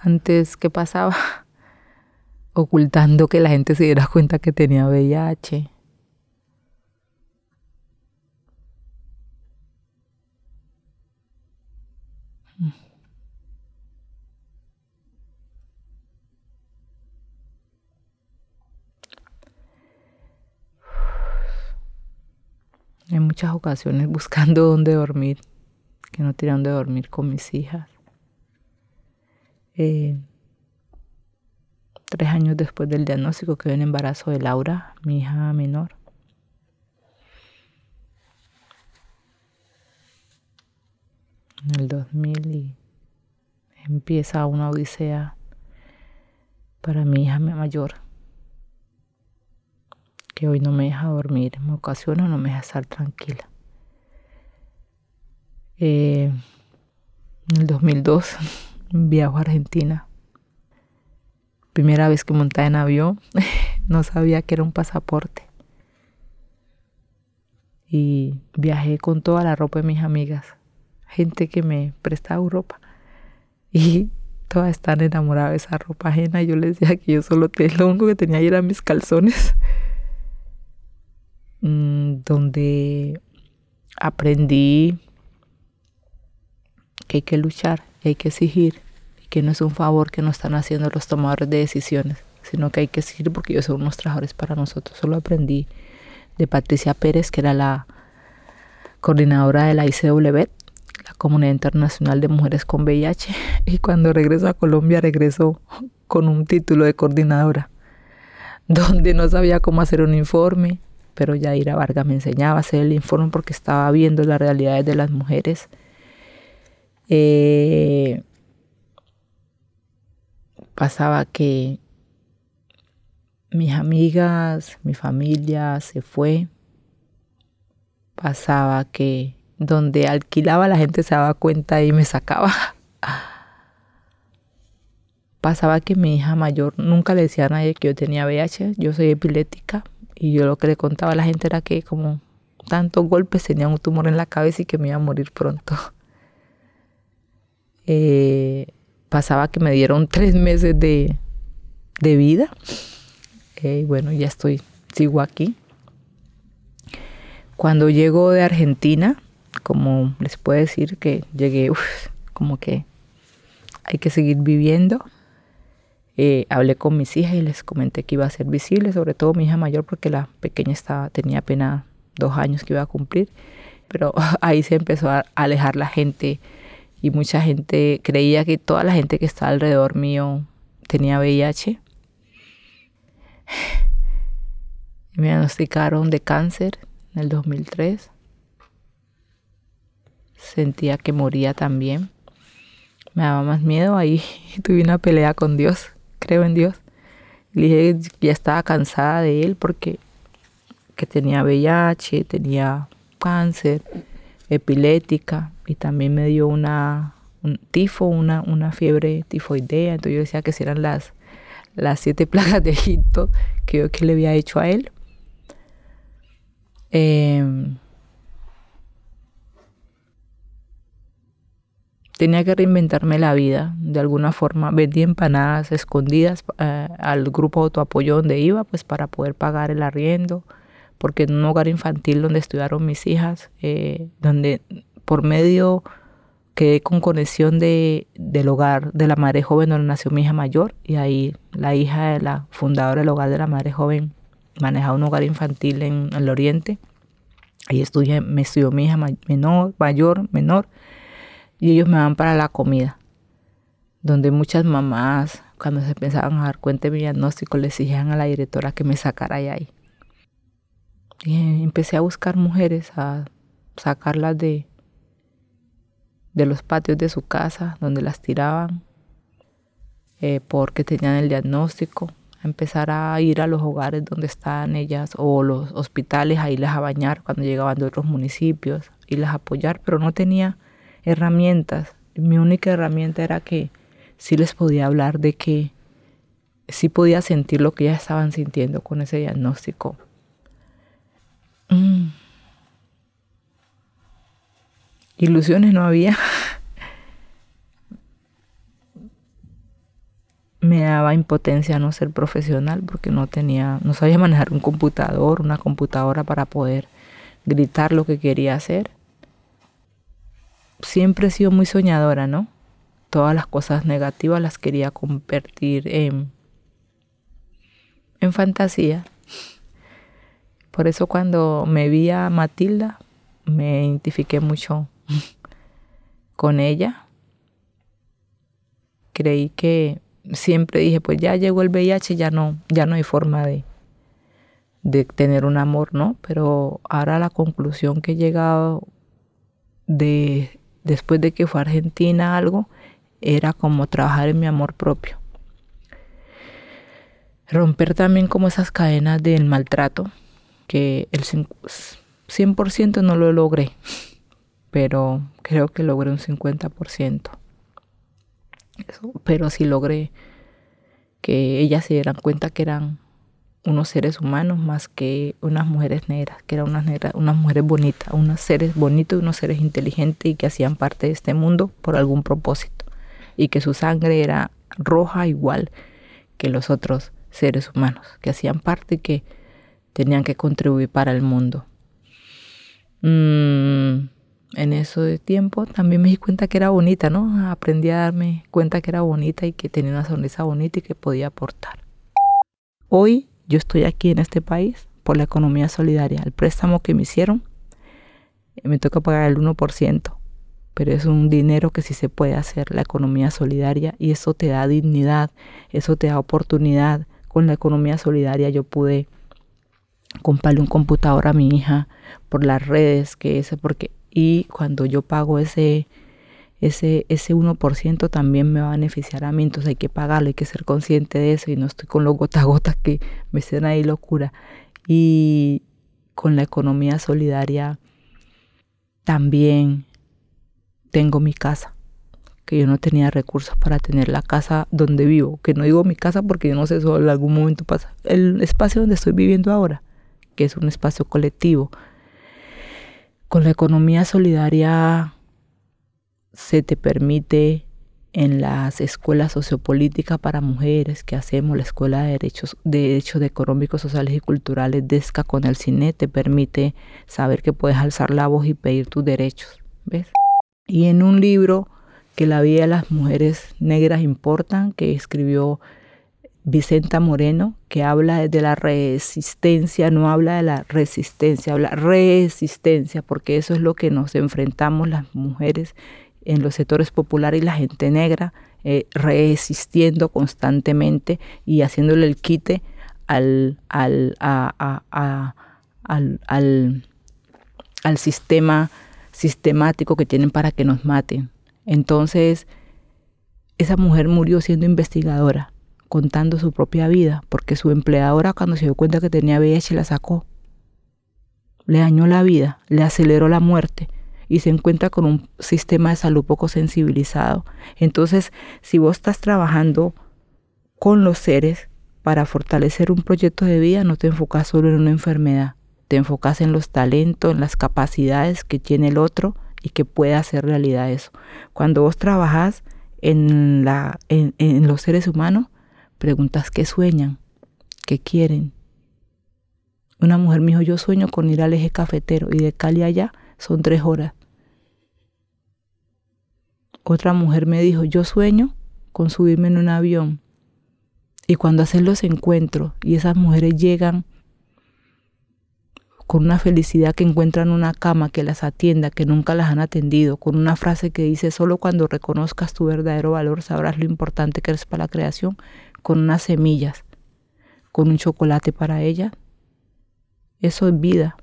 Antes, ¿qué pasaba? Ocultando que la gente se diera cuenta que tenía VIH. en muchas ocasiones buscando dónde dormir, que no tenía dónde dormir con mis hijas. Eh, tres años después del diagnóstico quedé en embarazo de Laura, mi hija menor. En el 2000 y empieza una odisea para mi hija mayor que hoy no me deja dormir, me ocasiona, no me deja estar tranquila. Eh, en el 2002 viajo a Argentina. Primera vez que monté en avión, no sabía que era un pasaporte. Y viajé con toda la ropa de mis amigas, gente que me prestaba ropa. Y todas están enamoradas de esa ropa ajena. Yo les decía que yo solo tenía, lo único que tenía eran mis calzones. Mm, donde aprendí que hay que luchar, hay que exigir, que no es un favor que nos están haciendo los tomadores de decisiones, sino que hay que exigir porque ellos son unos trabajadores para nosotros. Solo aprendí de Patricia Pérez, que era la coordinadora de la ICW, la Comunidad Internacional de Mujeres con VIH, y cuando regreso a Colombia regreso con un título de coordinadora, donde no sabía cómo hacer un informe, pero Yaira Vargas me enseñaba a hacer el informe porque estaba viendo las realidades de las mujeres. Eh, pasaba que mis amigas, mi familia se fue. Pasaba que donde alquilaba la gente se daba cuenta y me sacaba. Pasaba que mi hija mayor nunca le decía a nadie que yo tenía VIH, yo soy epiléptica, y yo lo que le contaba a la gente era que como tantos golpes tenía un tumor en la cabeza y que me iba a morir pronto. Eh, pasaba que me dieron tres meses de, vida. Eh, bueno, ya estoy, sigo aquí. Cuando llego de Argentina, como les puedo decir que llegué, como que hay que seguir viviendo. Eh, hablé con mis hijas y les comenté que iba a ser visible, sobre todo mi hija mayor, porque la pequeña estaba, tenía apenas dos años que iba a cumplir. Pero ahí se empezó a alejar la gente y mucha gente creía que toda la gente que estaba alrededor mío tenía VIH. Me diagnosticaron de cáncer en el 2003. Sentía que moría también. Me daba más miedo ahí. Tuve una pelea con Dios creo en Dios. Le dije que ya estaba cansada de él porque que tenía VIH, tenía cáncer, epilética y también me dio una un tifo, una, una fiebre tifoidea. Entonces yo decía que si eran las, las siete plagas de Egipto que yo que le había hecho a él. Eh, tenía que reinventarme la vida de alguna forma. Vendí empanadas escondidas eh, al grupo autoapoyo donde iba, pues para poder pagar el arriendo, porque en un hogar infantil donde estudiaron mis hijas, eh, donde por medio quedé con conexión de, del hogar de la madre joven donde nació mi hija mayor, y ahí la hija de la fundadora del hogar de la madre joven manejaba un hogar infantil en, el oriente. Ahí estudié, me estudió mi hija menor, mayor, menor y ellos me van para la comida, donde muchas mamás, cuando se pensaban a dar cuenta de mi diagnóstico, le exigían a la directora que me sacara de ahí. Y empecé a buscar mujeres, a sacarlas de, de los patios de su casa, donde las tiraban, eh, porque tenían el diagnóstico, a empezar a ir a los hogares donde estaban ellas o los hospitales, a irlas a bañar cuando llegaban de otros municipios, irlas a apoyar, pero no tenía herramientas. Mi única herramienta era que sí les podía hablar de que sí podía sentir lo que ellas estaban sintiendo con ese diagnóstico. Mm. Ilusiones no había. me daba impotencia no ser profesional porque no tenía, no sabía manejar un computador, una computadora para poder gritar lo que quería hacer. Siempre he sido muy soñadora, ¿no? Todas las cosas negativas las quería convertir en, en fantasía. Por eso cuando me vi a Matilda, me identifiqué mucho con ella. Creí que siempre dije, pues ya llegó el VIH, ya no, ya no hay forma de, de tener un amor, ¿no? Pero ahora la conclusión que he llegado de después de que fue a Argentina algo, era como trabajar en mi amor propio. Romper también como esas cadenas del maltrato, que el 100% no lo logré, pero creo que logré un 50% pero sí logré que ellas se dieran cuenta que eran unos seres humanos más que unas mujeres negras, que eran unas, negras, unas mujeres bonitas, unos seres bonitos y unos seres inteligentes y que hacían parte de este mundo por algún propósito y que su sangre era roja igual que los otros seres humanos, que hacían parte y que tenían que contribuir para el mundo. Mm, en eso de tiempo también me di cuenta que era bonita, ¿no? Aprendí a darme cuenta que era bonita y que tenía una sonrisa bonita y que podía aportar. Hoy yo estoy aquí en este país por la economía solidaria. El préstamo que me hicieron me toca pagar el 1%, pero es un dinero que sí se puede hacer, la economía solidaria, y eso te da dignidad, eso te da oportunidad. Con la economía solidaria yo pude comprarle un computador a mi hija por las redes, que es porque y cuando yo pago ese, ese, ese 1% también me va a beneficiar a mí, entonces hay que pagarlo, hay que ser consciente de eso y no estoy con los gota a gota que me hacen ahí locura. Y con la economía solidaria también tengo mi casa, que yo no tenía recursos para tener la casa donde vivo, que no digo mi casa porque yo no sé si en algún momento pasa, el espacio donde estoy viviendo ahora, que es un espacio colectivo, con la economía solidaria se te permite en las escuelas sociopolíticas para mujeres que hacemos, la Escuela de Derechos, de Derechos Económicos, Sociales y Culturales, DESCA con el CINE, te permite saber que puedes alzar la voz y pedir tus derechos. ¿Ves? Y en un libro que la vida de las mujeres negras importan, que escribió Vicenta Moreno, que habla de la resistencia, no habla de la resistencia, habla resistencia, porque eso es lo que nos enfrentamos las mujeres en los sectores populares y la gente negra, eh, resistiendo constantemente y haciéndole el quite al, al, al, al sistema sistemático que tienen para que nos maten. Entonces, esa mujer murió siendo investigadora contando su propia vida, porque su empleadora cuando se dio cuenta que tenía VIH la sacó. Le dañó la vida, le aceleró la muerte y se encuentra con un sistema de salud poco sensibilizado. Entonces, si vos estás trabajando con los seres para fortalecer un proyecto de vida, no te enfocas solo en una enfermedad, te enfocas en los talentos, en las capacidades que tiene el otro y que puede hacer realidad eso. Cuando vos trabajas en, la, en, en los seres humanos, Preguntas qué sueñan, qué quieren. Una mujer me dijo, yo sueño con ir al eje cafetero y de Cali allá son tres horas. Otra mujer me dijo, yo sueño con subirme en un avión. Y cuando hacen los encuentros y esas mujeres llegan con una felicidad que encuentran una cama que las atienda, que nunca las han atendido, con una frase que dice, solo cuando reconozcas tu verdadero valor sabrás lo importante que eres para la creación, con unas semillas, con un chocolate para ella. Eso es vida.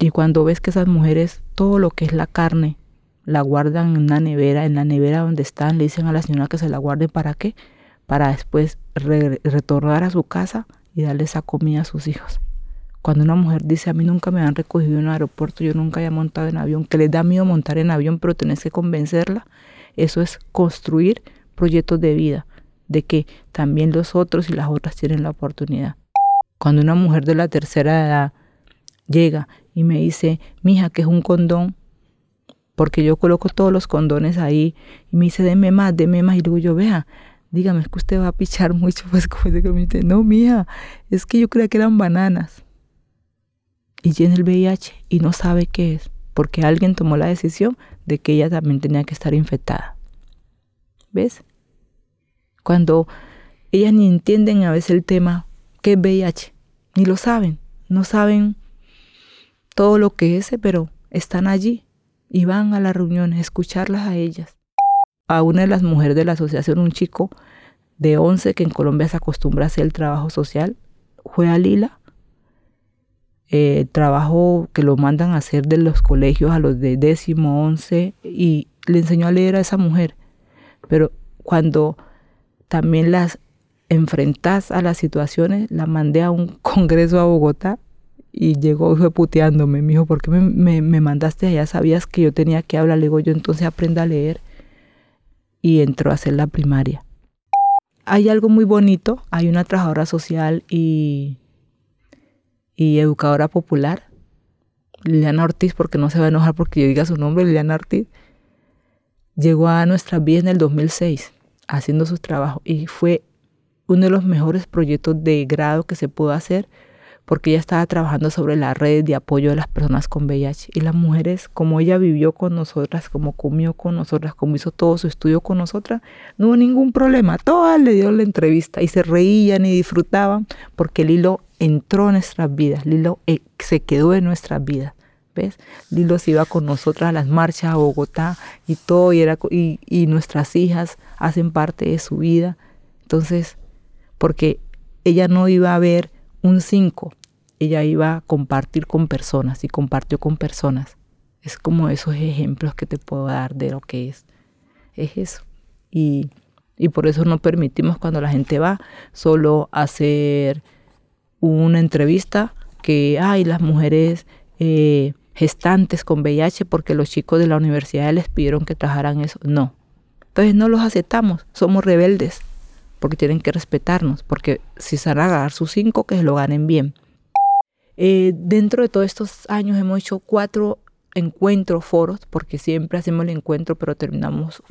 Y cuando ves que esas mujeres, todo lo que es la carne, la guardan en una nevera, en la nevera donde están, le dicen a la señora que se la guarde para qué, para después retornar a su casa y darle esa comida a sus hijos. Cuando una mujer dice, a mí nunca me han recogido en un aeropuerto, yo nunca había montado en avión, que les da miedo montar en avión, pero tenés que convencerla, eso es construir proyectos de vida de que también los otros y las otras tienen la oportunidad. Cuando una mujer de la tercera edad llega y me dice, mija, que es un condón, porque yo coloco todos los condones ahí, y me dice, deme más, deme más, y luego yo, vea, dígame, es que usted va a pichar mucho, pues como dice, me dice, no, mija, es que yo creía que eran bananas. Y tiene el VIH y no sabe qué es, porque alguien tomó la decisión de que ella también tenía que estar infectada. ¿Ves? Cuando ellas ni entienden a veces el tema, ¿qué es VIH? Ni lo saben, no saben todo lo que es, pero están allí y van a las reuniones, escucharlas a ellas. A una de las mujeres de la asociación, un chico de 11 que en Colombia se acostumbra a hacer el trabajo social, fue a Lila, eh, trabajo que lo mandan a hacer de los colegios a los de décimo, once, y le enseñó a leer a esa mujer. Pero cuando también las enfrentas a las situaciones, la mandé a un congreso a Bogotá y llegó y fue puteándome. Me dijo, ¿por qué me, me, mandaste allá? Sabías que yo tenía que hablar. Le digo, yo entonces aprenda a leer. Y entró a hacer la primaria. Hay algo muy bonito. Hay una trabajadora social y, y educadora popular, Liliana Ortiz, porque no se va a enojar porque yo diga su nombre, Liliana Ortiz. Llegó a nuestra vida en el 2006 haciendo su trabajo y fue uno de los mejores proyectos de grado que se pudo hacer porque ella estaba trabajando sobre la red de apoyo de las personas con VIH. Y las mujeres, como ella vivió con nosotras, como comió con nosotras, como hizo todo su estudio con nosotras, no hubo ningún problema. Todas le dieron la entrevista y se reían y disfrutaban porque Lilo entró en nuestras vidas, Lilo eh, se quedó en nuestras vidas. ¿Ves? Lilo se iba con nosotras a las marchas a Bogotá y todo, y, era, y, y nuestras hijas hacen parte de su vida. Entonces, porque ella no iba a ver un 5, ella iba a compartir con personas y compartió con personas. Es como esos ejemplos que te puedo dar de lo que es. Es eso. Y, por eso no permitimos cuando la gente va solo hacer una entrevista que hay las mujeres eh, gestantes con VIH porque los chicos de la universidad les pidieron que trabajaran eso. No. Entonces no los aceptamos. Somos rebeldes porque tienen que respetarnos, porque si se a ganar sus cinco, que se lo ganen bien. Eh, dentro de todos estos años hemos hecho cuatro encuentros, foros, porque siempre hacemos el encuentro, pero terminamos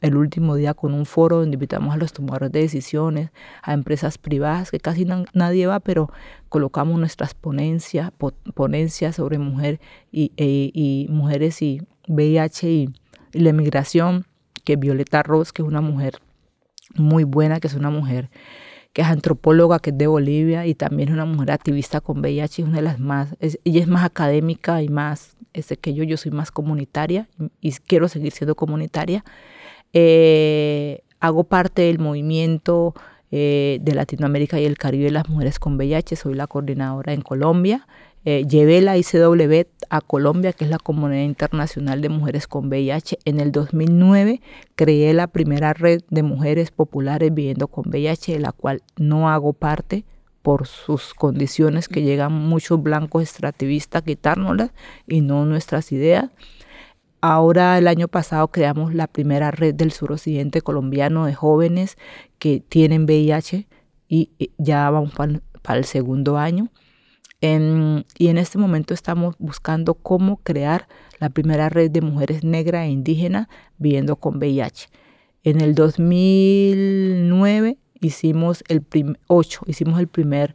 el último día con un foro donde invitamos a los tomadores de decisiones, a empresas privadas, que casi nadie va, pero colocamos nuestras ponencias, ponencias sobre mujer y, e, mujeres y VIH y la emigración, que Violeta Ross, que es una mujer muy buena, que es una mujer que es antropóloga, que es de Bolivia y también es una mujer activista con VIH, es una de las más, ella es más académica y más este, que yo, yo soy más comunitaria y, quiero seguir siendo comunitaria. Eh, hago parte del movimiento eh, de Latinoamérica y el Caribe de las mujeres con VIH, soy la coordinadora en Colombia. Eh, llevé la ICW a Colombia, que es la Comunidad Internacional de Mujeres con VIH. En el 2009 creé la primera red de mujeres populares viviendo con VIH, de la cual no hago parte por sus condiciones que llegan muchos blancos extractivistas a quitárnoslas y no nuestras ideas. Ahora el año pasado creamos la primera red del suroccidente colombiano de jóvenes que tienen VIH y ya vamos para el segundo año y en este momento estamos buscando cómo crear la primera red de mujeres negras e indígenas viviendo con VIH. En el 2009 hicimos el 8, hicimos el primer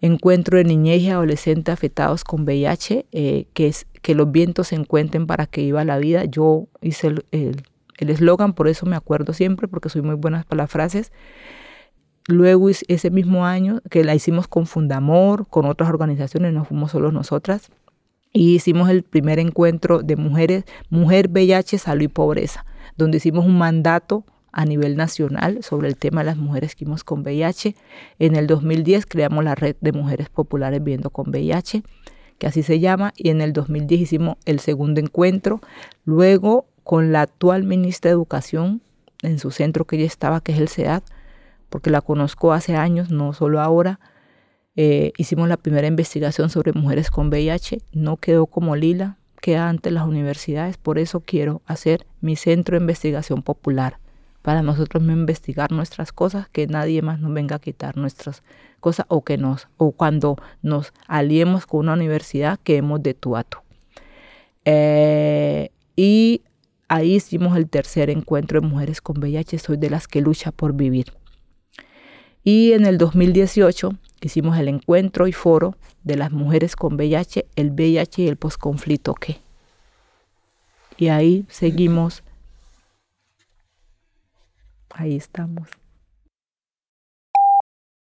encuentro de niñez y adolescentes afectados con VIH, eh, que es que los vientos se encuentren para que viva la vida. Yo hice el eslogan, por eso me acuerdo siempre, porque soy muy buena para las frases. Luego ese mismo año que la hicimos con Fundamor, con otras organizaciones, no fuimos solo nosotras, y hicimos el primer encuentro de mujeres, Mujer VIH, Salud y Pobreza, donde hicimos un mandato a nivel nacional sobre el tema de las mujeres que vimos con VIH. En el 2010 creamos la red de mujeres populares viviendo con VIH, que así se llama, y en el 2010 hicimos el segundo encuentro. Luego, con la actual ministra de Educación, en su centro que ella estaba, que es el CEAD, porque la conozco hace años, no solo ahora. Eh, hicimos la primera investigación sobre mujeres con VIH, no quedó como Lila, queda ante las universidades, por eso quiero hacer mi centro de investigación popular, para nosotros investigar nuestras cosas, que nadie más nos venga a quitar nuestras cosas o que nos, o cuando nos aliemos con una universidad, que hemos de tu a eh, y ahí hicimos el tercer encuentro de mujeres con VIH, soy de las que lucha por vivir. Y en el 2018 hicimos el encuentro y foro de las mujeres con VIH, el VIH y el posconflicto qué. Y ahí seguimos. Ahí estamos.